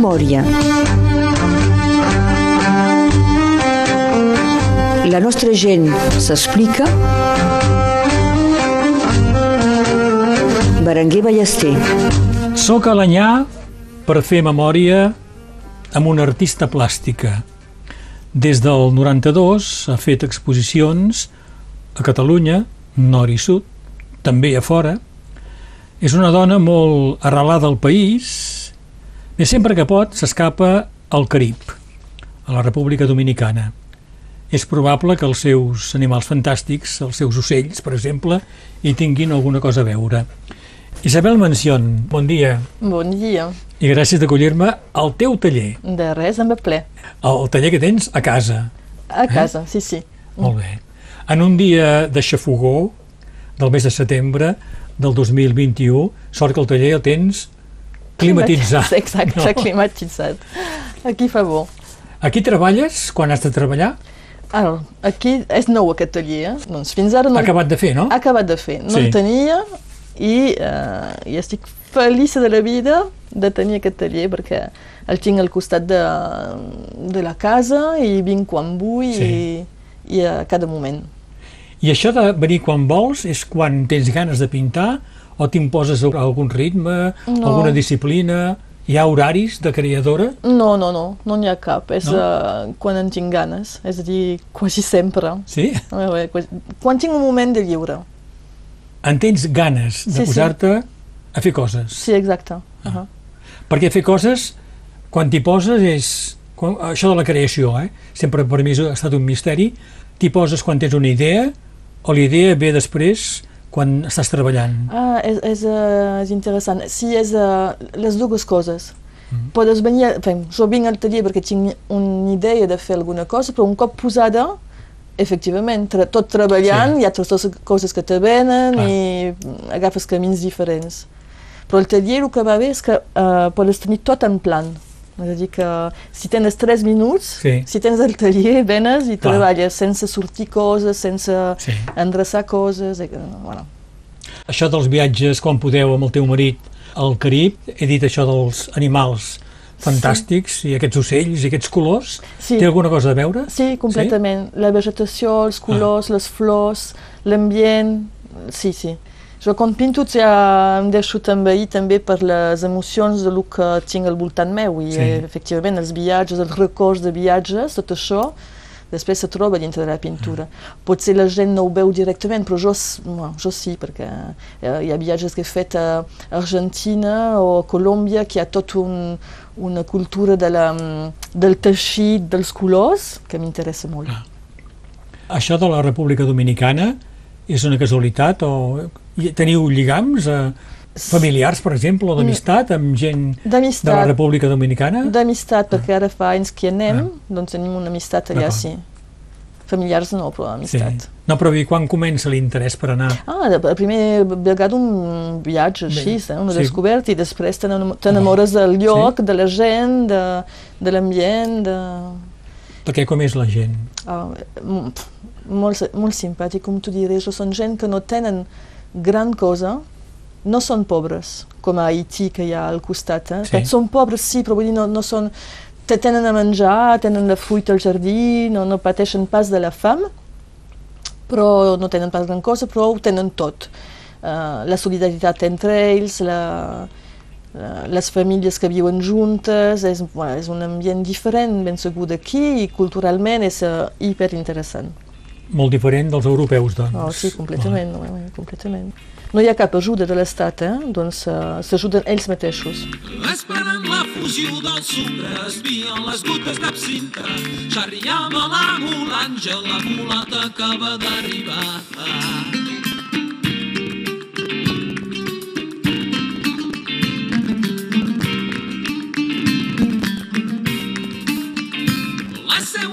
memòria. La nostra gent s'explica. Berenguer Ballester. Soc a l'Anyà per fer memòria amb una artista plàstica. Des del 92 ha fet exposicions a Catalunya, nord i sud, també a fora. És una dona molt arrelada al país i sempre que pot s'escapa al Carib, a la República Dominicana. És probable que els seus animals fantàstics, els seus ocells, per exemple, hi tinguin alguna cosa a veure. Isabel Mencion, bon dia. Bon dia. I gràcies d'acollir-me al teu taller. De res, amb ple. El taller que tens a casa. A casa, eh? sí, sí. Molt bé. En un dia de xafogó del mes de setembre del 2021, sort que el taller el tens climatitzat. Exacte, no? climatitzat. Aquí fa bo. Aquí treballes quan has de treballar? Ara, aquí és nou aquest taller, eh? doncs fins ara no... Ha acabat de fer, no? Ha acabat de fer. No sí. el tenia i, uh, i estic feliç de la vida de tenir aquest taller perquè el tinc al costat de, de la casa i vinc quan vull sí. i, i a cada moment. I això de venir quan vols és quan tens ganes de pintar o t'imposes algun ritme, no. alguna disciplina? Hi ha horaris de creadora? No, no, no, no n'hi ha cap. És no? uh, quan en tinc ganes, és a dir, quasi sempre. Sí? Quan tinc un moment de lliure. En tens ganes de sí, posar-te sí. a fer coses? Sí, exacte. Uh -huh. Perquè fer coses, quan t'hi poses, és... Quan, això de la creació, eh? sempre per mi ha estat un misteri. T'hi poses quan tens una idea o la idea ve després quan estàs treballant? Ah, és, és, uh, és interessant. Sí, és uh, les dues coses. Mm -hmm. Podes venir, enfin, jo vinc al taller perquè tinc una idea de fer alguna cosa, però un cop posada, efectivament, tra tot treballant, sí. hi ha totes les coses que te venen ah. i agafes camins diferents. Però el taller el que va bé és que uh, podes tenir tot en plan. És a dir, que si tens 3 minuts, sí. si tens el taller, venes i Clar. treballes sense sortir coses, sense sí. endreçar coses. I, bueno. Això dels viatges, quan podeu, amb el teu marit al Carib, he dit això dels animals fantàstics sí. i aquests ocells i aquests colors, sí. té alguna cosa a veure? Sí, completament. Sí? La vegetació, els colors, ah. les flors, l'ambient, sí, sí. Jo quan pinto ja em deixo també també per les emocions de lo que tinc al voltant meu i sí. efectivament els viatges, els records de viatges, tot això després se troba dintre de la pintura. Mm. Potser la gent no ho veu directament, però jo, no, jo sí, perquè hi ha viatges que he fet a Argentina o a Colòmbia que hi ha tot un, una cultura de la, del teixit, dels colors, que m'interessa molt. Ah. Això de la República Dominicana és una casualitat o teniu lligams eh, familiars, per exemple, o d'amistat amb gent de la República Dominicana? D'amistat, ah. perquè ara fa anys que anem, ah. doncs tenim una amistat allà, sí. Familiars no, però amistat. Sí. No, però i quan comença l'interès per anar? Ah, la primera vegada un viatge així, eh? una sí. descoberta, i després t'enamores del lloc, sí? de la gent, de, de l'ambient, de... Perquè com és la gent? Ah, molt, molt simpàtic, com tu diries, són gent que no tenen gran cosa, no són pobres, com a Haití que hi ha al costat. Eh? Sí. Són pobres, sí, però vull dir, no, no són... Tenen a menjar, tenen la fruita al jardí, no, no pateixen pas de la fam, però no tenen pas gran cosa, però ho tenen tot. Uh, la solidaritat entre ells, la, les famílies que viuen juntes, és, bueno, és un ambient diferent, ben segur d'aquí, i culturalment és uh, hiperinteressant. Molt diferent dels europeus, doncs. Oh, sí, completament, oh. no, completament. No hi ha cap ajuda de l'Estat, eh? doncs uh, s'ajuden ells mateixos. Esperant la fusió del sucre, espien les gutes d'absinta, xarriava l'àngel, la mulata acaba d'arribar.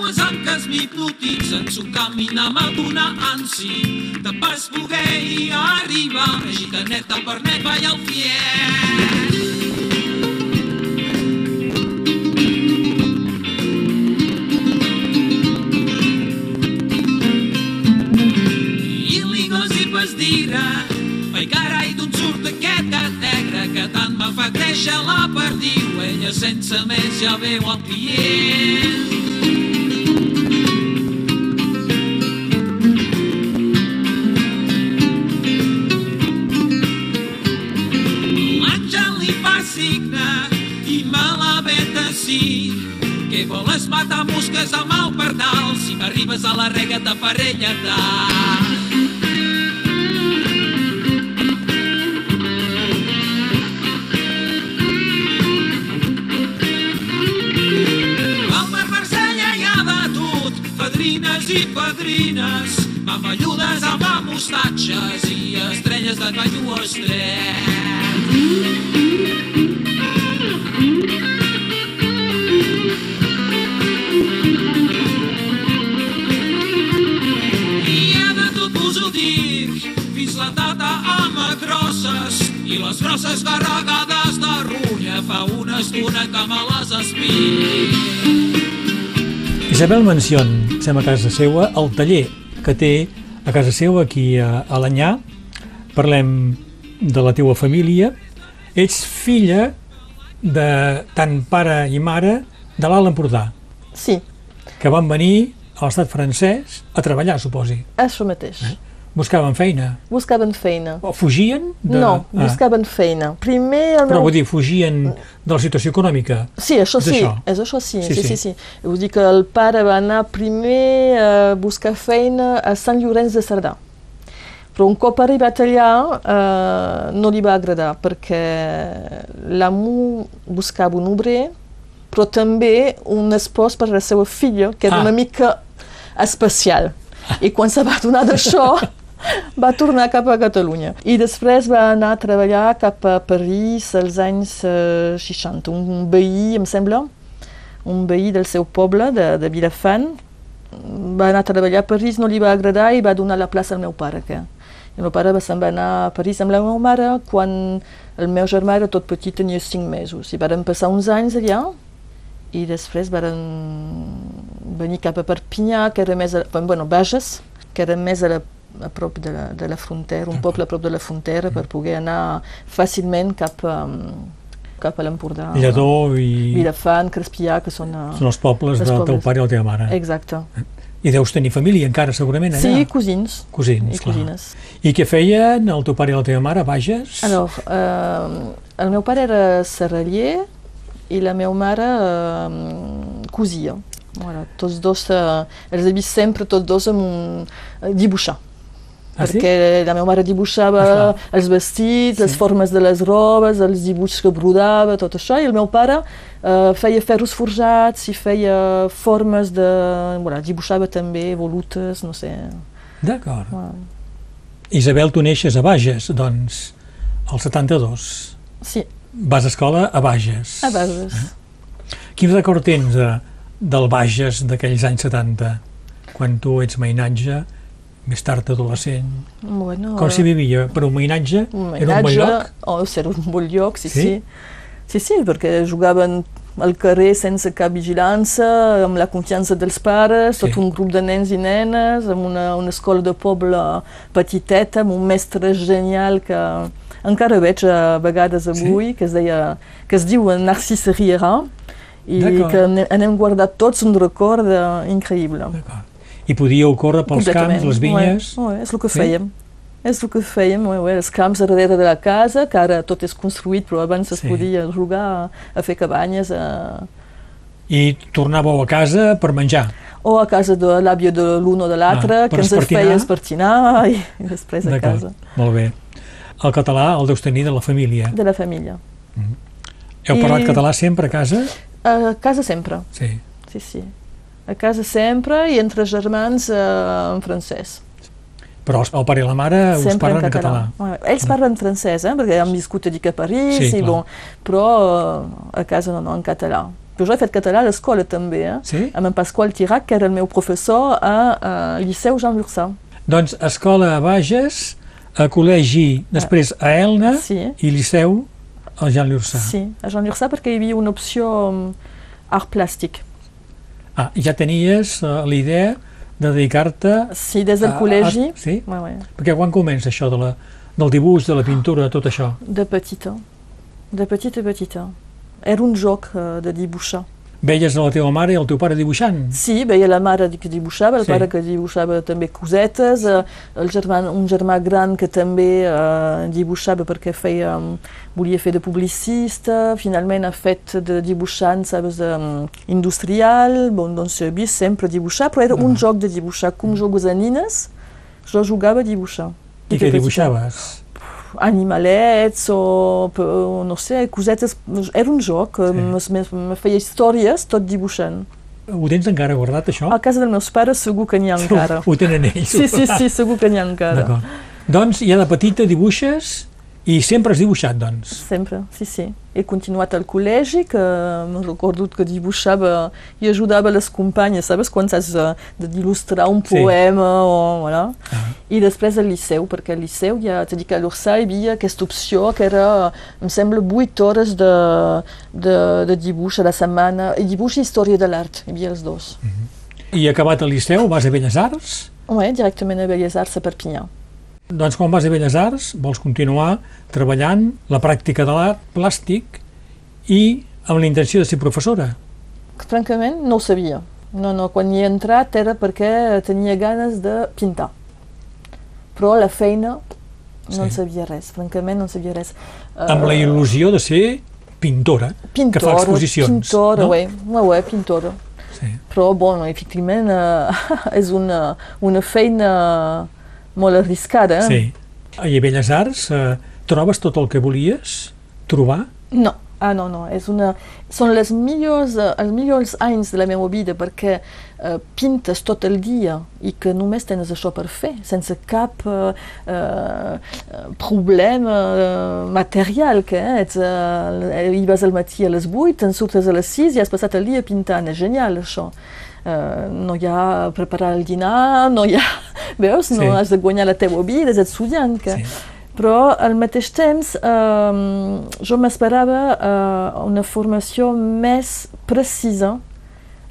Seues anques m'hipnotitzen, s'ho camina m'aduna ansi, de pas poder arribar, gitanet al fiel. I ligos i pas dira, ai carai d'on surt aquest gat negre que tant m'afecteix deixa la perdiu, ella sense més ja veu el client. M'arribes a la rega de parella padrines i padrines, mamalludes amb mostatges i estrelles de callo estret. Les grosses garragades de runya fa una estona que me les espic. Isabel Mencion, estem a casa seua, al taller que té a casa seva aquí a Alanyà. Parlem de la teua família. Ets filla de tant pare i mare de l'Alt Empordà, Sí, que van venir a l'estat francès a treballar, suposi. això mateix. Eh? Buscaven feina. Buscaven feina. O fugien? De... No, Ah, buscaven feina. Primer el però meu... vull dir, fugien de la situació econòmica. Sí, això És sí, això. és això sí, Sí, sí, sí. sí, sí. Vull dir que el pare va anar primer a buscar feina a Sant Llorenç de Cerdà. Però un cop arribat allà eh, no li va agradar perquè l'amo buscava un obrer però també un espòs per a la seva filla, que era Ah. una mica especial. I quan se va donar d'això, va tornar cap a Catalunya. I després va anar a treballar cap a París als anys eh, 60. Un veí, em sembla, un veí del seu poble, de, de Vilafant, va anar a treballar a París, no li va agradar i va donar la plaça al meu pare. Que... El meu pare va se'n va anar a París amb la meva mare quan el meu germà era tot petit, tenia cinc mesos. I varen passar uns anys allà i després varen venir cap a Perpinyà, que era més a, bueno, Bages, que era més a, la, a prop de la, de la frontera, un poble a prop de la frontera per poder anar fàcilment cap a, cap a l'Empordà. Lledó i... Vilafant, Crespià, que són... a- Són els pobles del teu pobles. pare i la teva mare. Exacte. I deus tenir família encara, segurament, allà. Sí, cosins. Cosins, I clar. cosines. I què feien el teu pare i la teva mare a Bages? Alors, eh, el meu pare era serraller i la meva mare eh, cosia. Voilà, tots dos, eh, els he vist sempre tots dos amb un, eh, dibuixar. Ah, sí? perquè la meva mare dibuixava Ah, clar. els vestits, Sí. les formes de les robes, els dibuixos que brodava, tot això, i el meu pare eh, feia ferros forjats i feia formes de... Voilà, dibuixava també volutes, no sé. D'acord. Voilà. Isabel, tu neixes a Bages, doncs, al 72. Sí, Vas a escola a Bages. a bases. Quin record tens de, del Bages d'aquells anys 70, quan tu ets mainatge, més tard adolescent? Bueno, Com s'hi vivia? Per un mainatge? Un Era un bon lloc? Oh, era un bon lloc, sí, Sí? sí. Sí, sí, perquè jugaven al carrer sense cap vigilància, amb la confiança dels pares, tot Sí. un grup de nens i nenes, amb una, una escola de poble petiteta, amb un mestre genial que encara veig a vegades avui, que es, deia, que es diu Narcís Riera, i que n'hem guardat tots un record eh, increïble. D'acord. I podíeu córrer pels camps, les vinyes? Ouais, ouais, és el que Sí? fèiem. És el que fèiem, ouais, els camps darrere de la casa, que ara tot és construït, però abans es Sí. podia jugar a, a fer cabanyes a, I tornàveu a casa per menjar? o a casa de l'àvia de l'un o de l'altre, Ah, que ens espartinar. feia espartinar i, i després a casa Molt bé. El català el deus tenir de la família. de la família. Heu I- parlat català sempre a casa? A casa sempre, Sí. sí, sí. A casa sempre i entre germans eh, en francès. Però el pare i la mare us Sempre parlen en català. Ouais, Ells parlen francès, eh, perquè han viscut a dic a París, Sí, i bon, però eh, a casa no, no, en català. Però jo he fet català a l'escola també, eh? Sí? amb en Pasqual Tirac, que era el meu professor a, a Liceu Jean Lurçà. Doncs escola a Bages, a col·legi després a Elna Sí, i liceu al Jean Lurçà. sí, a Jean Lurçà perquè hi havia una opció um, art plàstic. Ah, ja tenies uh, la idea de dedicar-te Sí, des del a- col·legi, a- sí? ouais, ouais, Perquè quan comença això de la, del dibuix, de la pintura, tot això? de petita. de petita, petita. Era un joc uh, de dibuixar. Veies a la teva mare i el teu pare dibuixant? Sí, veia la mare que dibuixava, el Sí. pare que dibuixava també cosetes, eh, el germà, un germà gran que també eh, dibuixava perquè feia, mm, volia fer de publicista, finalment ha fet de dibuixant, sabes, de, mm, industrial, bon, doncs he vist sempre dibuixar, però era un Ah. joc de dibuixar, com jocs a nines, jo jugava a dibuixar. I què dibuixaves? Animalets o, no sé, cosetes, era un joc, Sí. me, feia històries tot dibuixant. Ho tens encara guardat, això? A casa dels meus pares segur que n'hi ha encara. Ho tenen ells. Sí, sí, sí, segur que n'hi ha encara. D'acord. Doncs ja de petita dibuixes i sempre has dibuixat, doncs. Sempre, sí, sí. He continuat al col·legi, que me recordo que dibuixava i ajudava les companyes, sabes, quan has eh, d'il·lustrar un Sí. poema o... Voilà. Ah. I després al liceu, perquè al liceu ja t'he dit que a l'Ursa hi havia aquesta opció que era, em sembla, 8 hores de, de, de dibuix a la setmana, i dibuix i història de l'art, hi havia els dos. I acabat el liceu, vas a Belles Arts? Ouais, directament a Belles Arts a Perpinyà. Doncs quan vas a Belles Arts vols continuar treballant la pràctica de l'art plàstic i amb la intenció de ser professora. Francament, no ho sabia. No, no, quan hi he entrat era perquè tenia ganes de pintar. Però la feina no en Sí. sabia res, francament no en sabia res. Amb la il·lusió de ser pintora, pintora, que fa exposicions. Pintora, no? ouais, ouais, pintora. Sí. Però, bon, efectivament, eh, és una, una feina molt arriscada. eh? sí. I a Belles Arts eh, trobes tot el que volies trobar? No, ah, no, no, és una... són les millors, eh, els millors anys de la meva vida perquè eh, pintes tot el dia i que només tens això per fer, sense cap eh, eh, problema eh, material, que eh, ets, eh, hi vas al matí a les 8, te'n surtes a les 6 i has passat el dia pintant, és genial això. Uh, no hi ha preparar el dinar, no hi ha... Veus? No Sí. has de guanyar la teva vida, ets estudiant. Que... Sí. Però al mateix temps eh, jo m'esperava eh, una formació més precisa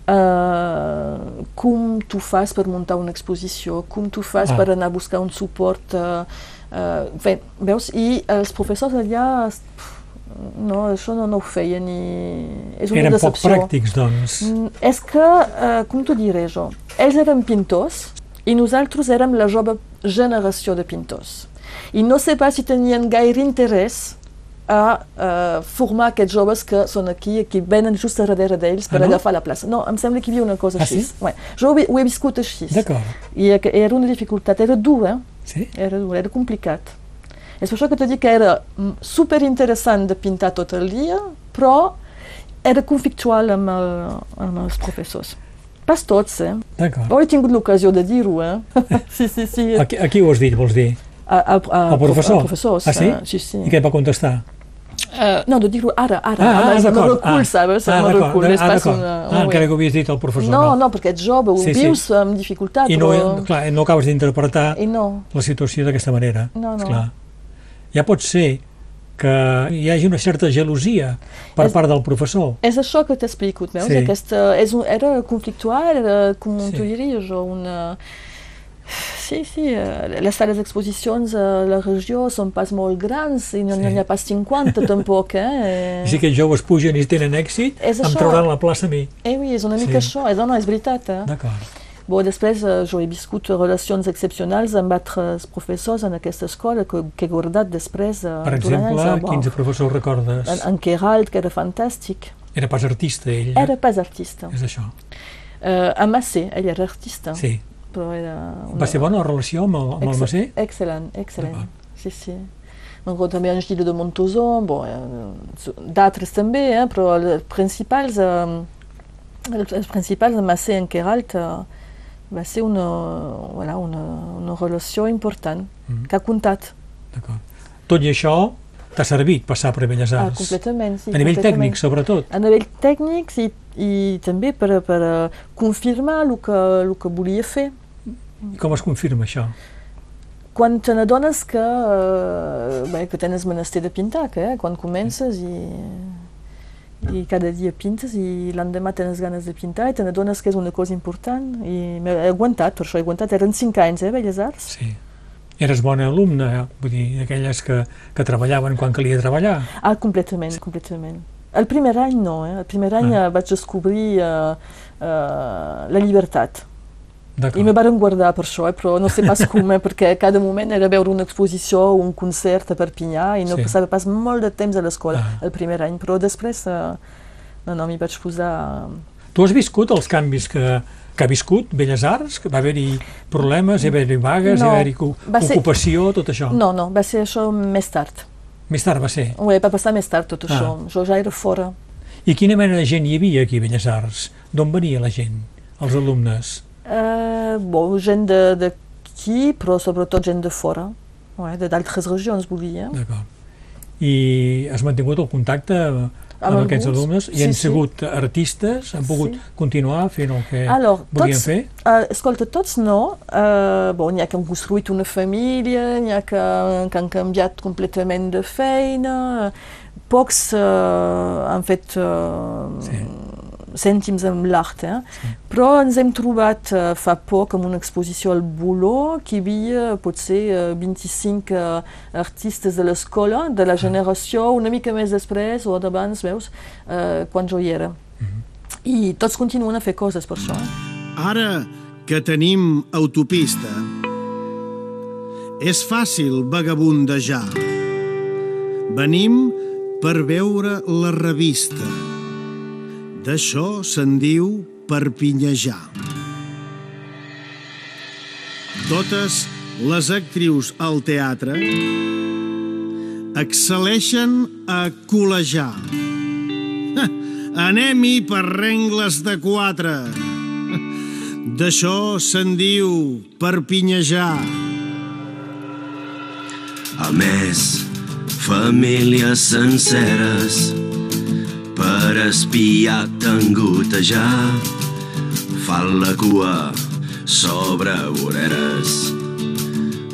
eh, com tu fas per muntar una exposició, com tu fas Ah. per anar a buscar un suport. Eh, eh, ve, veus? I els professors allà, pf, no, això no, no ho feien i és una Eren poc decepció. pràctics, doncs. Mm, És que, eh, com t'ho diré jo, ells eren pintors i nosaltres érem la jove generació de pintors. I no sé pas si tenien gaire interès a eh, formar aquests joves que són aquí, que venen just darrere d'ells per Ah, no? agafar la plaça. No, em sembla que hi havia una cosa Ah, així. sí? Ouais. Jo ho he, ho he viscut així. D'acord. I era una dificultat, era dur, eh? Sí? Era dur, era complicat. És per això que t'he dit que era super interessant de pintar tot el dia, però era conflictual amb, el, amb els professors. Pas tots, eh? D'acord. Però he tingut l'ocasió de dir-ho, eh? sí, sí, sí. A, qui- a qui ho has dit, vols dir? A, a, a, Al professor? A professors. Ah, sí? eh, sí, sí. I què et va contestar? Eh, no, de dir-ho ara, ara. Ah, ah, amb el d'acord. recul, ah. sabes? Ah, el d'acord. recul. és Ah, pas d'acord. una... Ah, encara que ho havies dit al professor. No, no, perquè ets jove, ho Sí, sí. vius amb dificultat, I no, però... clar, no acabes d'interpretar no, la situació d'aquesta manera. No, no. Esclar. Ja pot ser que hi hagi una certa gelosia per És- part del professor. És això que t'explico, veus? Sí. Aquesta, és un, era conflictual, era, com Sí. t'ho diria jo, una... Sí, sí, eh, les sales d'exposicions a la regió són pas molt grans i no Sí. n'hi ha pas 50 tampoc, eh? I si aquests joves pugen i tenen èxit, És em això. trauran la plaça a mi. Eh oui, és una mica Sí. això, és, no, és veritat, eh? D'acord. Bon, després eh, jo he viscut relacions excepcionals amb altres professors en aquesta escola que, que he guardat després eh, Per exemple, anys. eh, quins professors recordes? En, en Queralt, que era fantàstic, Era pas artista, ell. era pas artista. És això. Uh, a Massé, ell era artista. Sí. Però era una... Va ser bona la relació amb el, amb el Massé? Excel·lent, excel·lent. Sí, sí. M'encontre també en Gilles de Montauson, bon, eh, d'altres també, eh, però els principals, eh, els, principals Massé en Queralt eh, va ser una, voilà, una, una relació important Mm. que ha comptat. D'acord. Tot i això t'ha servit passar per Belles Ah, Arts. completament, sí. a nivell tècnic, sobretot. A nivell tècnic i, i també per, per eh, confirmar el que, el que volia fer. I com es confirma això? Quan te n'adones que, eh, bé, que tens menester de pintar, que eh, quan comences i, i cada dia pintes i l'endemà tens ganes de pintar i te n'adones que és una cosa important i m'he aguantat, per això he aguantat, eren cinc anys, eh, Belles Arts, Sí. Eres bona alumna, eh? vull dir, d'aquelles que, que treballaven quan calia treballar. Ah, completament, completament. El primer any no, eh? El primer any ah. vaig descobrir uh, uh, la llibertat. I me van guardar per això, eh? però no sé pas com, eh? perquè cada moment era veure una exposició o un concert a Perpinyà i no sí. passava pas molt de temps a l'escola ah. el primer any, però després uh, no, no, m'hi vaig posar... Tu has viscut els canvis que, que ha viscut Belles Arts? Que va haver-hi problemes, hi va haver-hi vagues, no, hi va haver-hi ocupació, ser... tot això? No, no, va ser això més tard. Més tard va ser? Oui, va passar més tard tot ah. això. Jo ja era fora. I quina mena de gent hi havia aquí a Belles Arts? D'on venia la gent, els alumnes? Uh, bon, gent d'aquí, però sobretot gent de fora, ouais, d'altres regions, vull dir. Eh? D'acord. I has mantingut el contacte amb, amb aquests alumnes i sí, han sigut sí. artistes, han pogut sí. continuar fent el que Alors, volien tots, fer? Uh, escolta, tots no. Uh, bon, n'hi ha que han construït una família, n'hi ha que, que han canviat completament de feina, pocs uh, han fet uh, sí cèntims amb l'art, eh? sí. però ens hem trobat uh, fa poc amb una exposició al Boló que hi havia potser uh, 25 uh, artistes de l'escola, de la generació una mica més després o d'abans, veus, uh, quan jo hi era. Mm -hmm. I tots continuen a fer coses per això. Ara que tenim autopista, és fàcil vagabundejar. Venim per veure la revista D'això se'n diu perpinyejar. Totes les actrius al teatre excel·leixen a col·lejar. Anem-hi per rengles de quatre. D'això se'n diu perpinyejar. A més, famílies senceres per espiar tangotejar fan la cua sobre voreres.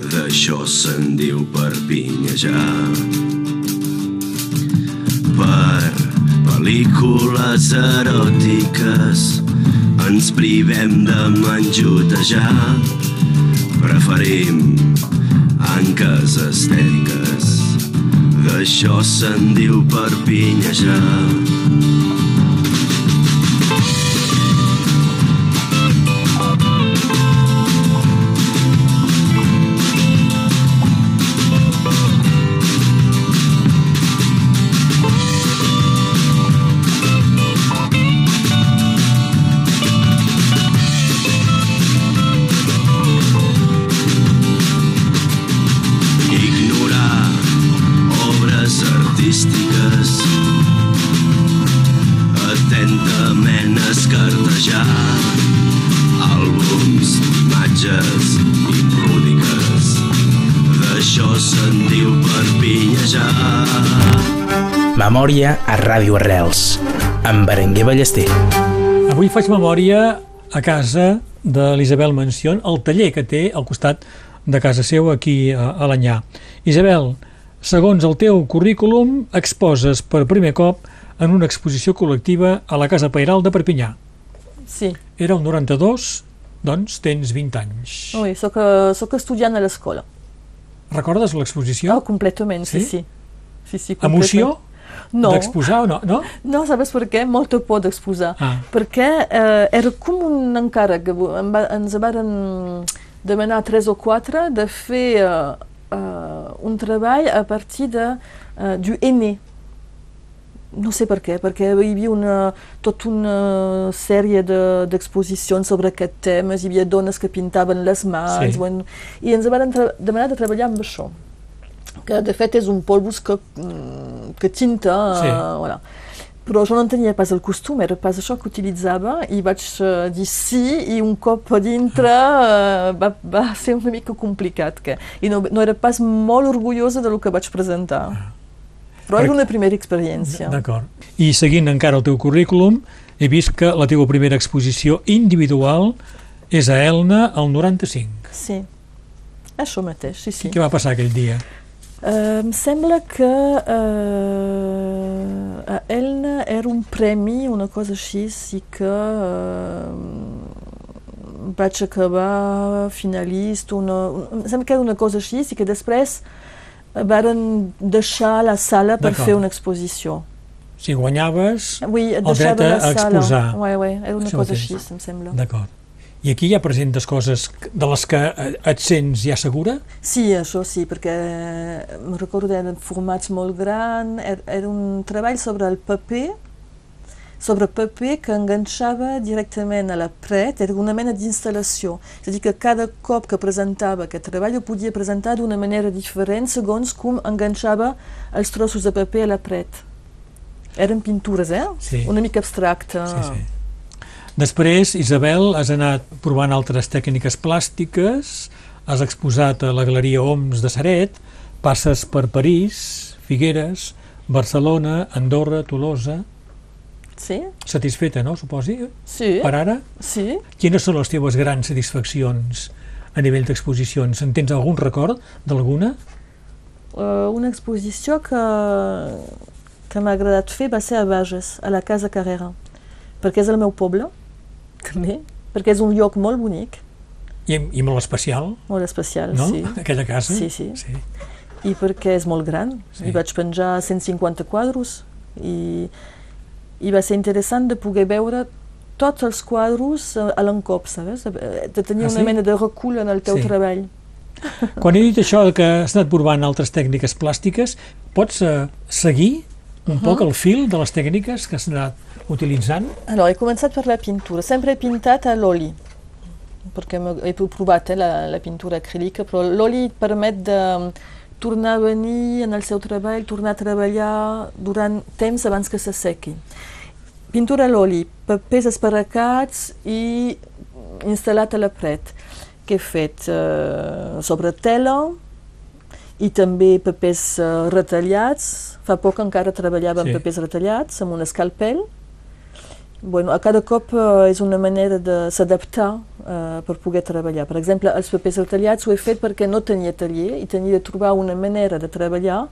D'això se'n diu perpinyejar. Per pel·lícules eròtiques ens privem de menjotejar. Preferim anques estètiques D'això se'n diu perpinyejar. Memòria a Ràdio Arrels, amb Berenguer Ballester. Avui faig memòria a casa de l'Isabel Mencion, el taller que té al costat de casa seu aquí a, l'Anyà. Isabel, segons el teu currículum, exposes per primer cop en una exposició col·lectiva a la Casa Pairal de Perpinyà. Sí. Era el 92, doncs tens 20 anys. Oui, soc, soc estudiant a l'escola. Recordes l'exposició? Oh, completament, sí, sí. sí. sí, sí Emoció? no. d'exposar o no? No, no sabes per què? Molta por d'exposar. Ah. Perquè eh, era com un encàrrec. Ens varen demanar tres o quatre de fer eh, eh, un treball a partir de, eh, du aimé. No sé per què, perquè hi havia una, tota una sèrie d'exposicions de, sobre aquest tema, hi havia dones que pintaven les mans, sí. bueno, i ens van demanar de treballar amb això que de fet és un polvos que, mm, que tinta, sí. uh, voilà. però jo no en tenia pas el costum, era pas això que utilitzava i vaig uh, dir sí i un cop a dintre uh, va, va ser una mica complicat que, i no, no era pas molt orgullosa del que vaig presentar. Però era una primera experiència. D'acord. I seguint encara el teu currículum, he vist que la teva primera exposició individual és a Elna el 95. Sí, això mateix, sí, sí. Què va passar aquell dia? Uh, em sembla que uh, a Elna era un premi, una cosa així, i que uh, vaig acabar finalista, una, un, sembla que era una cosa així, i que després varen deixar la sala per fer una exposició. Si guanyaves Oui, et el dret a, la a sala. exposar. Oui, oui, era una cosa així, em sembla. D'acord. I aquí ja presentes coses de les que eh, et sents ja segura? Sí, això sí, perquè me recordo eren formats molt grans, era, era un treball sobre el paper, sobre paper que enganxava directament a la paret, era una mena d'instal·lació. És a dir, que cada cop que presentava aquest treball ho podia presentar d'una manera diferent segons com enganxava els trossos de paper a la paret. Eren pintures, eh? Sí. Una mica abstracta. Sí, sí. Després, Isabel, has anat provant altres tècniques plàstiques, has exposat a la Galeria Oms de Saret, passes per París, Figueres, Barcelona, Andorra, Tolosa... Sí? Satisfeta, no, suposi? Sí. Per ara? Sí. Quines són les teves grans satisfaccions a nivell d'exposicions? En tens algun record d'alguna? Uh, una exposició que, que m'ha agradat fer va ser a Bages, a la Casa Carrera, perquè és el meu poble, també, perquè és un lloc molt bonic, I, i molt especial, molt especial, no? sí. Aquella casa? Sí, sí. sí. I perquè és molt gran. Sí. Hi vaig penjar 150 quadros i, i va ser interessant de poder veure tots els quadros a, a l'encop, saps? De tenir Ah, una sí? mena de recull en el teu Sí. treball. Quan he dit això que has anat provant altres tècniques plàstiques, pots eh, seguir un Mhm. poc el fil de les tècniques que has anat utilitzant? Alors, he començat per la pintura. Sempre he pintat a l'oli, perquè he provat eh, la, la pintura acrílica, però l'oli et permet de tornar a venir en el seu treball, tornar a treballar durant temps abans que s'assequi. Pintura a l'oli, papers esparracats i instal·lat a la paret, que he fet eh, sobre tela i també papers eh, retallats. Fa poc encara treballava Sí. amb papers retallats, amb un escalpel. Bueno, a cada cop eh, és una manera de s'adaptar eh, per poder treballar. Per exemple, els papers retallats ho he fet perquè no tenia taller i tenia de trobar una manera de treballar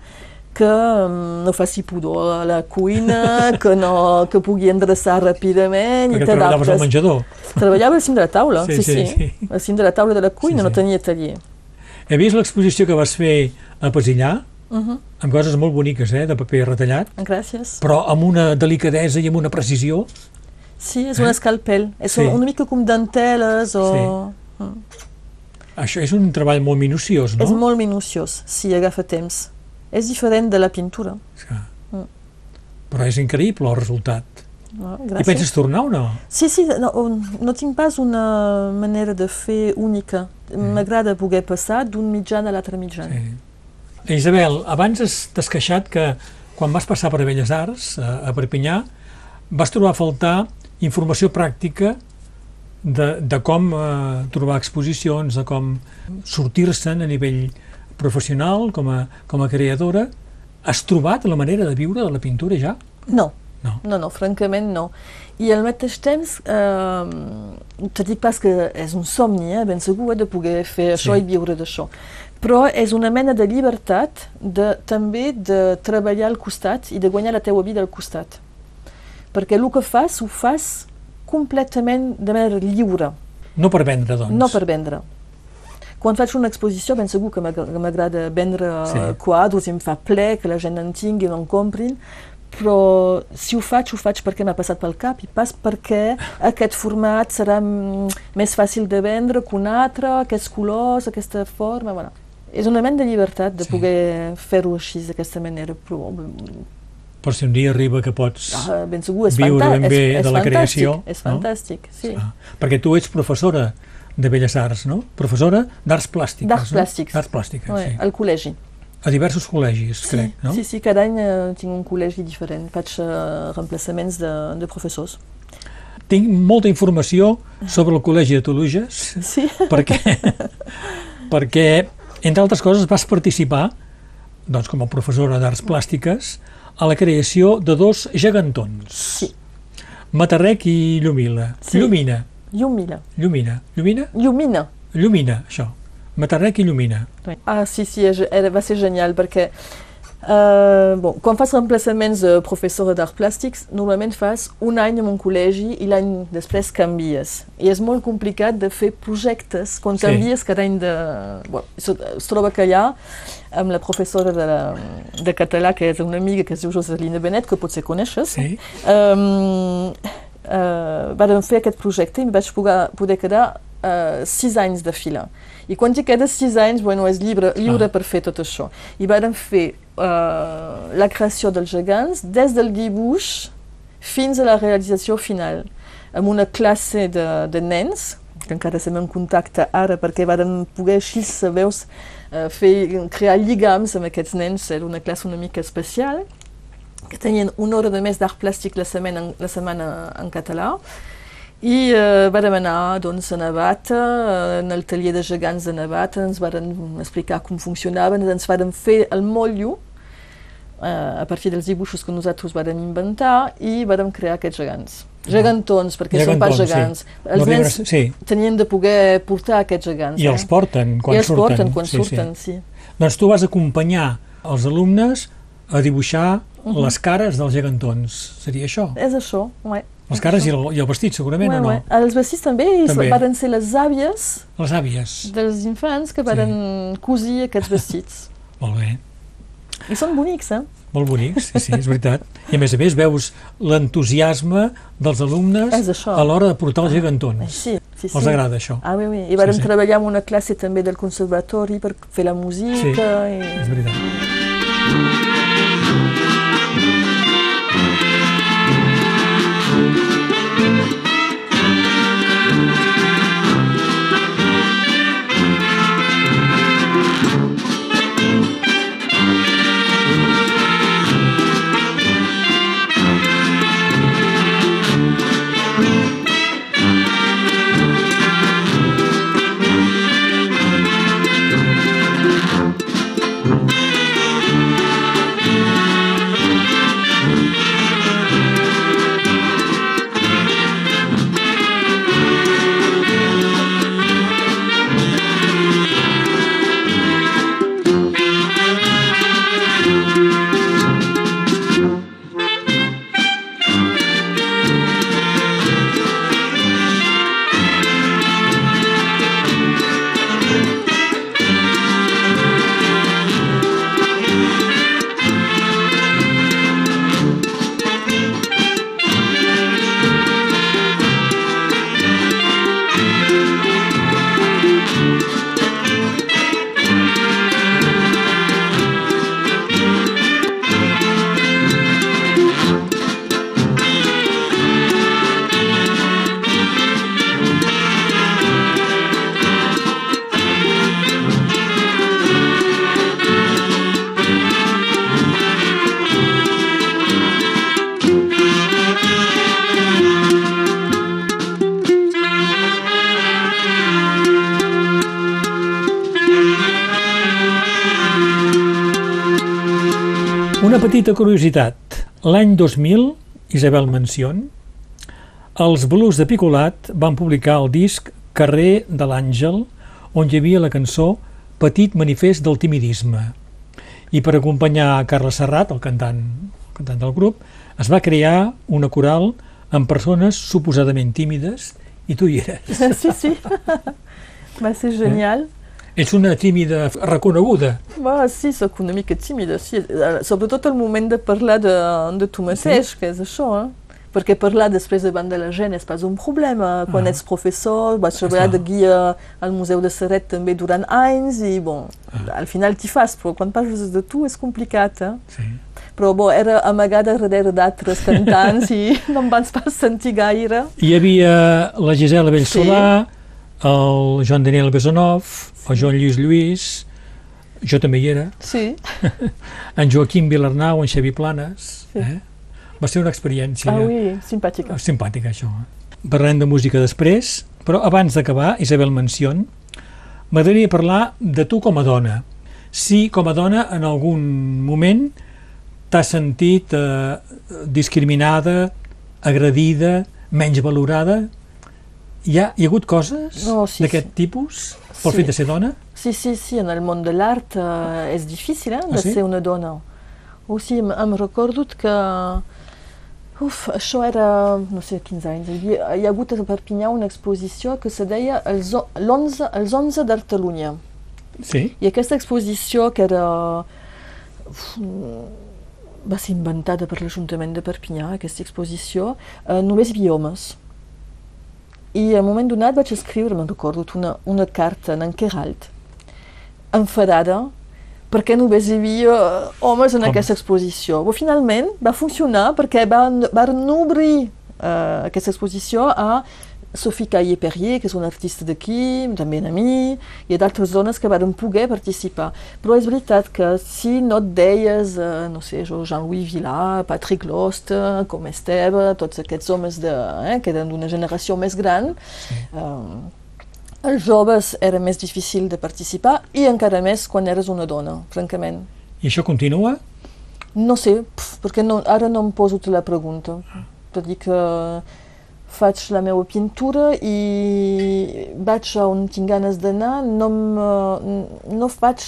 que mm, no faci pudor a la cuina, que, no, que pugui endreçar ràpidament Perquè i treballaves al menjador. Treballava al cim de la taula, Sí, sí, sí, sí, sí. Al cim de la taula de la cuina, Sí, no sí. tenia taller. He vist l'exposició que vas fer a Pesillà, Uh -huh. amb coses molt boniques, eh, de paper retallat, Gràcies. però amb una delicadesa i amb una precisió. Sí, és un escalpel. És Sí. sí. una mica com denteles o... Això és un treball molt minuciós, no? És molt minuciós, sí, agafa temps. És diferent de la pintura. Sí. Mm. Però és increïble el resultat. No? I Gràcies. penses tornar o no? Sí, sí, no, no tinc pas una manera de fer única. M'agrada poder passar d'un mitjan a l'altre mitjan. Sí. Isabel, abans has- t'has queixat que quan vas passar per Belles Arts, a, a Perpinyà, vas trobar a faltar informació pràctica de, de com eh, trobar exposicions, de com sortir-se'n a nivell professional, com a, com a creadora. Has trobat la manera de viure de la pintura ja? No, No. no, no, francament no. I al mateix temps, eh, te dic pas que és un somni, eh, ben segur, eh, de poder fer això Sí. i viure d'això. Però és una mena de llibertat de, també de treballar al costat i de guanyar la teua vida al costat. Perquè el que fas, ho fas completament de manera lliure, No per vendre, doncs. no per vendre. Quan faig una exposició, ben segur que m'agra- que m'agrada vendre Sí. sí. quadros i em fa ple que la gent en tingui i en comprin, però si ho faig, ho faig perquè m'ha passat pel cap i pas perquè aquest format serà mm, més fàcil de vendre que un altre, aquests colors, aquesta forma, voilà. És una mena de llibertat de Sí. poder fer-ho així, d'aquesta manera, però Per si un dia arriba que pots... ah, ben segur és, Viure ben bé és, és de la fantàstic, creació, és no? fantàstic, sí. Ah, perquè tu ets professora de Belles Arts, no? Professora d'Arts Plàstiques, D'arts no? plàstics. D'Arts Plàstiques, sí. Al col·legi. A diversos col·legis, Sí, crec, no? sí, sí, cada any eh, tinc un col·legi diferent, faig uh, reemplaçaments de, de professors. Tinc molta informació sobre el Col·legi de Toluges, Sí, perquè, perquè, entre altres coses, vas participar, doncs, com a professora d'Arts Plàstiques, a la creació de dos gegantons. Sí. Matarrec i Llumila. Sí. Llumina, Llumina. Llumina, Llumina, Llumina. Llumina, això. Matarrec i Llumina. Ah, sí, sí, era, va ser genial perquè Uh, bon, quan fas reemplaçaments de professora d'art plàstics, normalment fas un any en un col·legi i l'any després canvies. I és molt complicat de fer projectes quan Sí. canvies cada any de... Bon, es troba que allà, amb la professora de, la, de català, que és una amiga que es diu Joselina Benet, que potser coneixes, Sí. um, uh, vàrem fer aquest projecte i em vaig poder, poder quedar uh, sis anys de fila. I quan hi quedes sis anys, bueno, és lliure, lliure per fer tot això. I vàrem fer uh, la creació dels gegants des del dibuix fins a la realització final, amb una classe de, de nens, que encara estem en contacte ara perquè vàrem poder així, veus, uh, fer, crear lligams amb aquests nens, era una classe una mica especial, que tenien una hora de més d'art plàstic la setmana, la setmana en català, i uh, vàrem anar doncs, a Navata, uh, en el taller de gegants de Navata, ens varen explicar com funcionaven, ens varen fer el motllo uh, a partir dels dibuixos que nosaltres vàrem inventar i vàrem crear aquests gegants. Gegantons, perquè són pas Gegantons, sí. gegants. Els No nens sí. tenien de poder portar aquests gegants. I els porten quan I els surten. porten quan Sí, sí. surten, sí. Doncs tu vas acompanyar els alumnes a dibuixar les cares dels gegantons. Seria això? És això, ué. Les cares i el, i el vestit, segurament, Ué, o no? ué. Els vestits també, i També. varen ser les àvies Les àvies. dels infants que varen cosir aquests vestits. Molt bé. I són bonics, eh? Molt bonics, sí, sí, és veritat. I a més a més veus l'entusiasme dels alumnes a l'hora de portar els gegantons. Sí, sí, sí. Els agrada això. Ah, oui, oui. I vàrem Sí, sí. treballar en una classe també del conservatori per fer la música. Sí, i... és veritat. Petita curiositat. L'any 2000, Isabel Mencion, els Blues de Picolat van publicar el disc Carrer de l'Àngel, on hi havia la cançó Petit manifest del timidisme. I per acompanyar Carles Serrat, el cantant, el cantant del grup, es va crear una coral amb persones suposadament tímides i tu hi eres. sí, sí. Va ser genial. Ets una tímida reconeguda. Va, sí, sóc una mica tímida, sí. Eh, Sobretot al moment de parlar de, de tu mateix, que és això, eh? Perquè parlar després davant de la gent és pas un problema. Quan Ah. ets professor, vas treballar de guia al Museu de Serret també durant anys i, bon, al final t'hi fas, però quan parles de tu és complicat, eh? Sí. Però, bon, era amagada darrere d'altres cantants i no em vaig pas sentir gaire. Hi havia la Gisela Bellsolà, el Joan Daniel Besonov, el Joan Lluís Lluís, jo també hi era, Sí. en Joaquim Vilarnau, en Xavi Planes. Sí. Eh? Va ser una experiència Ah oui, simpàtica. simpàtica, això. eh? Parlem de música després, però abans d'acabar, Isabel Mencion, m'agradaria parlar de tu com a dona. Si com a dona en algun moment t'has sentit eh, discriminada, agredida, menys valorada, hi ha, hi ha hagut coses No, sí, d'aquest sí. tipus pel Sí. fet de ser dona? Sí, sí, sí, en el món de l'art eh, és difícil eh, de Ah, sí? ser una dona. o sigui, em, em recordo que Uf, això era, no sé, 15 anys. Hi hi ha hagut a Perpinyà una exposició que se deia els 11 d'Artalunya. Sí? I aquesta exposició, que era... uf, va ser inventada per l'Ajuntament de Perpinyà, aquesta exposició, eh, només hi havia homes. I en un moment donat vaig escriure, me'n recordo, una, una carta en Queralt, enfadada, perquè només hi havia eh, homes en Homes. aquesta exposició. Però finalment va funcionar perquè van, van obrir eh, aquesta exposició a Sophie Caillé-Perrier, que és una artista d'aquí, també a mi, i a d'altres dones que van poder participar. Però és veritat que si no et deies, eh, no sé, jo, Jean-Louis Villard, Patrick Lost, eh, com Esteve, tots aquests homes de, eh, que eren d'una generació més gran, eh, els joves era més difícil de participar i encara més quan eres una dona, francament. I això continua? No sé, pf, perquè no, ara no em poso la pregunta. Per dir que faig la meva pintura i vaig a on tinc ganes d'anar, no, em- no faig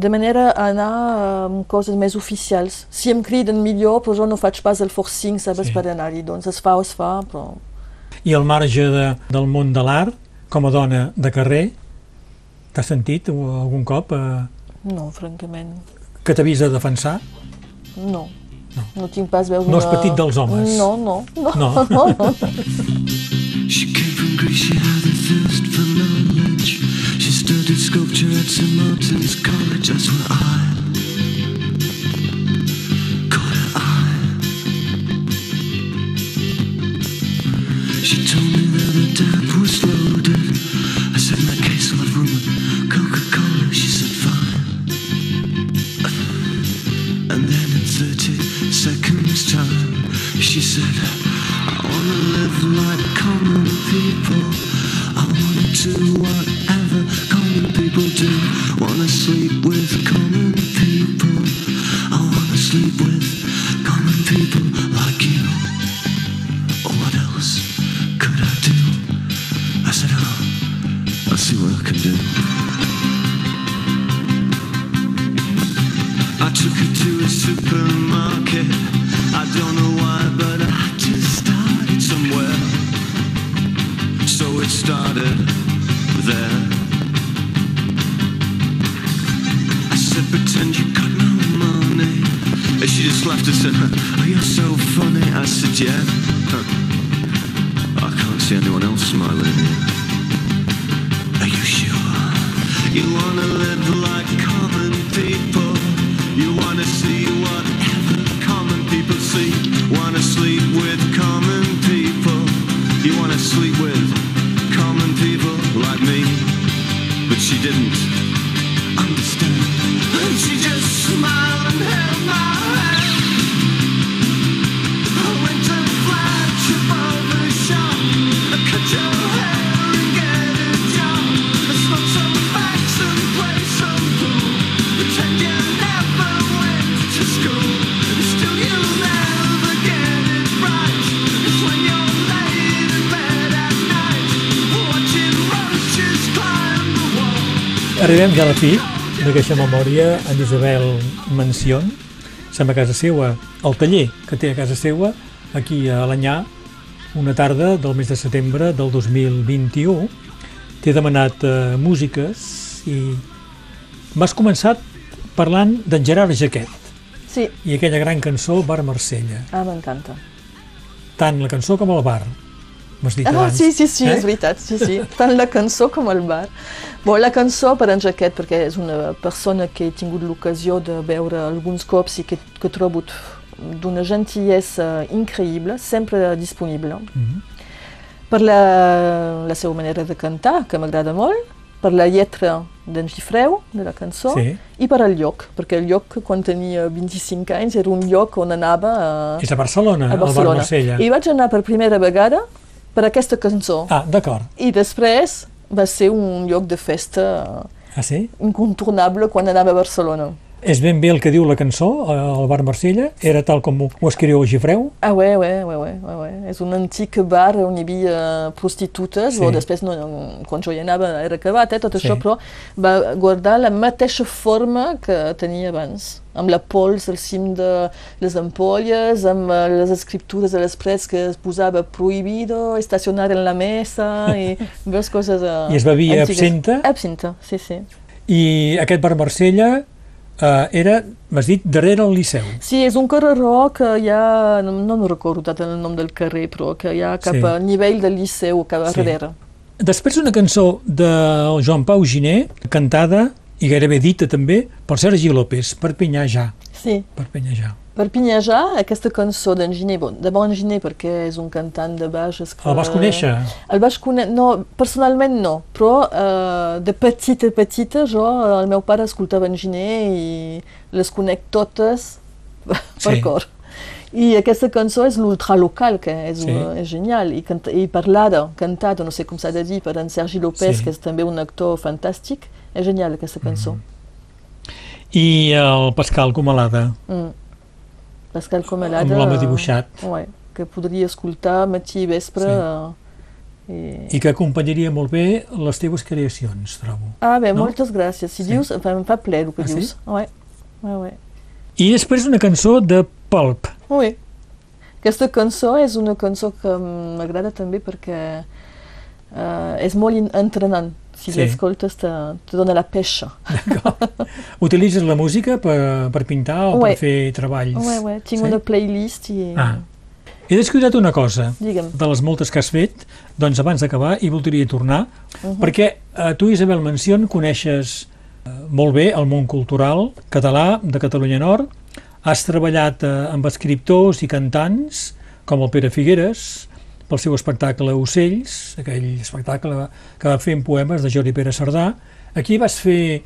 de manera a anar amb coses més oficials. Si em criden millor, però jo no faig pas el forcing, saps, Sí. per anar-hi. Doncs es fa o es fa, però... I al marge de, del món de l'art, com a dona de carrer, t'has sentit algun cop eh, No, francament, que t'havies de defensar? no. No, tinc pas veus No és petit dels homes. No, no, no. No. no, no. She came from Greece, she had a thirst for knowledge. She studied sculpture at St. Martin's College, that's where I caught her eye. She told me that the tap see anyone else smiling here. Are you sure? You wanna live like common people. Arribem ja a la fi d'aquesta memòria en Isabel Mencion, som a casa seua, al taller que té a casa seua, aquí a Alanyà, una tarda del mes de setembre del 2021. T'he demanat eh, músiques i m'has començat parlant d'en Gerard Jaquet Sí, i aquella gran cançó Bar Marsella. ah, m'encanta. Tant la cançó com el bar. M'has dit Ah, abans. sí, sí, sí, eh? és veritat, sí, sí. Tant la cançó com el bar. Bon, la cançó per en Jaquet, perquè és una persona que he tingut l'ocasió de veure alguns cops i que, que he trobat d'una gentillesa increïble, sempre disponible. Mhm. Per la, la seva manera de cantar, que m'agrada molt, per la lletra d'en Gifreu, de la cançó, Sí. i per al lloc, perquè el lloc, quan tenia 25 anys, era un lloc on anava a, És a Barcelona, a al bar Barcelona. Marsella. I vaig anar per primera vegada per aquesta cançó. Ah, d'acord. I després va ser un lloc de festa Ah, sí? incontornable quan anava a Barcelona. És ben bé el que diu la cançó, eh, el bar Marsella? Era tal com ho, escriu Gifreu? Ah ouais, ouais, ouais, ouais, ouais. És un antic bar on hi havia prostitutes, sí. o després, no, quan jo hi anava era acabat, eh, tot Sí. això, però va guardar la mateixa forma que tenia abans, amb la pols al cim de les ampolles, amb eh, les escriptures de les parets que es posava prohibido, estacionar en la mesa, i veus coses uh, I es bevia absenta? Absenta, sí, sí. I aquest bar Marsella eh, era, m'has dit, darrere el Liceu. Sí, és un carreró que hi ha, no, no recordo el nom del carrer, però que hi ha cap Sí. al nivell del Liceu, cap a Sí. darrere. Després una cançó de Joan Pau Giné, cantada i gairebé dita també per Sergi López, Perpinyà ja, Sí, Perpinyà ja. Perpinyà ja, aquesta cançó d'en Giné, bon, de bon Giné perquè és un cantant de baix... Que... El vas conèixer? El vaig conèixer, no, personalment no, però uh, de petita, petita, jo, el meu pare escoltava en Giné i les conec totes per Sí. cor. I aquesta cançó és l'ultralocal, que és, Sí. sí. és genial, I, canta, i parlada, cantada, no sé com s'ha de dir, per en Sergi López, Sí. que és també un actor fantàstic. És genial aquesta cançó. I el Pascal Comalada, Mm. Pascal Comelada... amb l'home dibuixat, Ouais, que podria escoltar matí i vespre. Sí. Sí. I... i que acompanyaria molt bé les teves creacions, trobo. Ah, bé, No? moltes gràcies. Si Sí. dius, em fa ple el que Ah, sí? dius. Ouais. Ouais, ouais. I després una cançó de Pulp. Oui. Aquesta cançó és una cançó que m'agrada també perquè uh, és molt entrenant. Si Sí. l'escoltes te, te dona la peixa. Utilitzes la música per, per pintar o Ué. per fer treballs? Ouais, ouais. Tinc Sí? una playlist i... Ah. He descuidat una cosa, Digue'm. de les moltes que has fet, doncs abans d'acabar hi voldria tornar, Uh -huh. perquè eh, tu, Isabel Mencion, coneixes eh, molt bé el món cultural català de Catalunya Nord, has treballat eh, amb escriptors i cantants, com el Pere Figueres, pel seu espectacle Ocells, aquell espectacle que va fer en poemes de Jordi Pere Cerdà. Aquí vas fer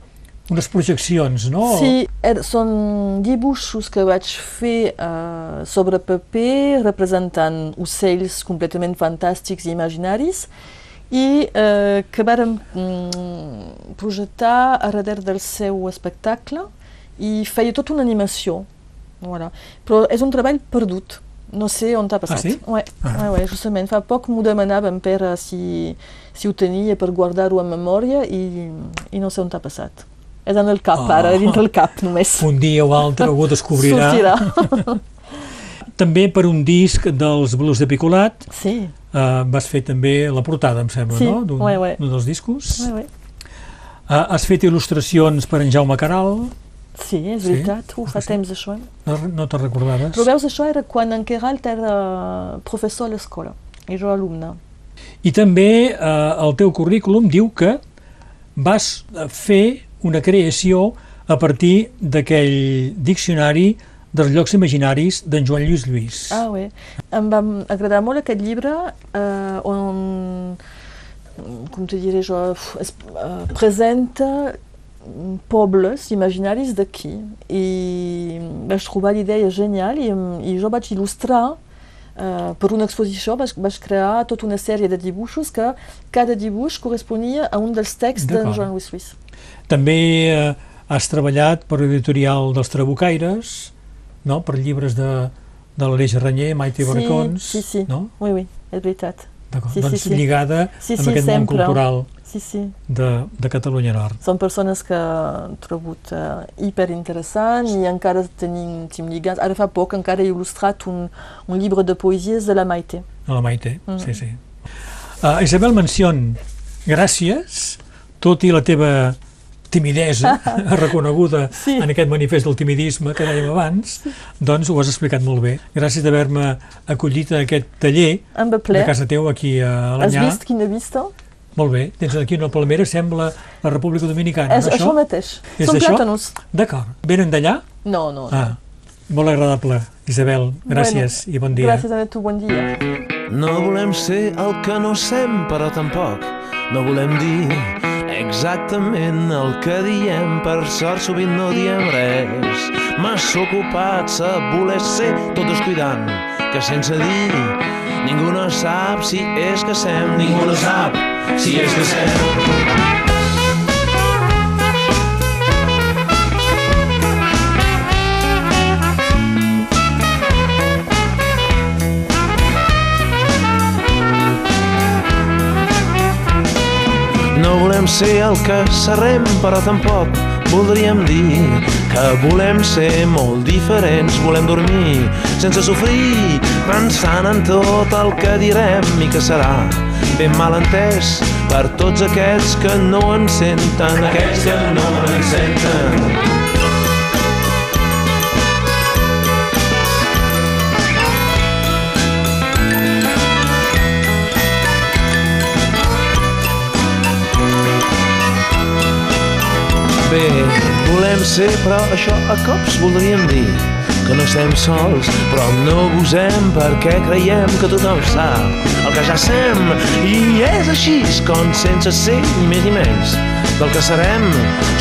unes projeccions, no? Sí, er, són dibuixos que vaig fer uh, sobre paper representant ocells completament fantàstics i imaginaris i uh, que vàrem mm, projectar a darrere del seu espectacle i feia tota una animació. Voilà. Però és un treball perdut. No sé on t'ha passat. sí? Ouais, Ah. ouais, ouais, justament. Fa poc m'ho demanava en Pere si, si ho tenia per guardar-ho en memòria i, i no sé on t'ha passat. És en el cap, Oh. ara, dintre el cap només. Un dia o altre algú descobrirà. Sortirà. També per un disc dels Blues de Picolat, sí, eh, vas fer també la portada, em sembla, Sí, no? D'un ué, ué. d'un dels discos. ouais, ouais. Eh, has fet il·lustracions per en Jaume Caral, sí, és Sí? veritat. Fa Ah, sí? temps això. Eh? no, no te'n recordaves? Però veus, això era quan en Queralt era professor a l'escola i jo alumna. I també eh, el teu currículum diu que vas eh, fer una creació a partir d'aquell diccionari dels llocs imaginaris d'en Joan Lluís Lluís. Ah, oui. Em va agradar molt aquest llibre eh, on, com te diré jo, es eh, presenta pobles imaginaris d'aquí i vaig trobar l'idea genial i, i jo vaig il·lustrar Uh, per una exposició vaig, vaig crear tota una sèrie de dibuixos que cada dibuix corresponia a un dels texts D'acord. Joan Lluís Lluís. També eh, has treballat per l'editorial dels Trabucaires, no? per llibres de, de l'Aleix Ranyer, Maite Barcons, sí, sí. no? Oui, oui, és veritat. Sí, sí, doncs sí. lligada Sí, amb sí, aquest sempre. món cultural Sí, sí. de, de Catalunya Nord. Són persones que he trobat uh, hiperinteressants i encara tenim, tenim lligats. Ara fa poc encara he il·lustrat un, un llibre de poesies de la Maite. A la Maite, Mm. sí, sí. Uh, Isabel Mencion, gràcies, tot i la teva timidesa reconeguda Sí. en aquest manifest del timidisme que dèiem abans, doncs ho has explicat molt bé. Gràcies d'haver-me acollit a aquest taller de casa teu aquí a Has Alanyà. vist quina vista? Molt bé, tens aquí una palmera, sembla la República Dominicana, és no, això mateix. És Són plàtanos. D'acord. Venen d'allà? No, no. Ah, molt agradable, Isabel. Gràcies i bon dia. Gràcies a tu, bon dia. No volem ser el que no sem, però tampoc no volem dir exactament el que diem. Per sort sovint no diem res. Massa ocupats a voler ser tot descuidant, que sense dir ningú no sap si és que sem. Ningú no sap si és de cel. No volem ser el que serrem, però tampoc voldríem dir que volem ser molt diferents, volem dormir sense sofrir, pensant en tot el que direm i que serà ben mal entès per tots aquests que no en senten, aquests que no en senten. bé volem ser, però això a cops voldríem dir que no estem sols, però no gosem perquè creiem que tothom sap el que ja sem. I és així com sense ser més ni menys del que serem.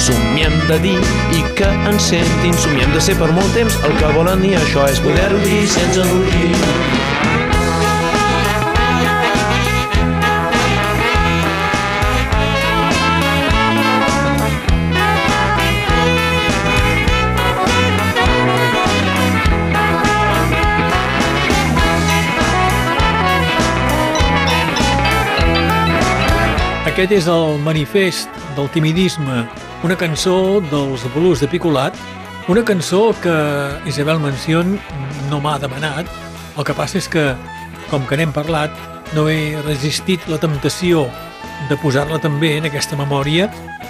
Somiem de dir i que ens sentin somiem de ser per molt temps el que volen dir això és poder-ho dir sense embogir Aquest és el manifest del timidisme, una cançó dels Blues de Picolat, una cançó que Isabel Mencion no m'ha demanat. El que passa és que, com que n'hem parlat, no he resistit la temptació de posar-la també en aquesta memòria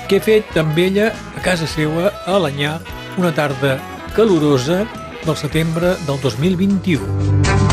que he fet amb ella a casa seva a Alanyà una tarda calorosa del setembre del 2021.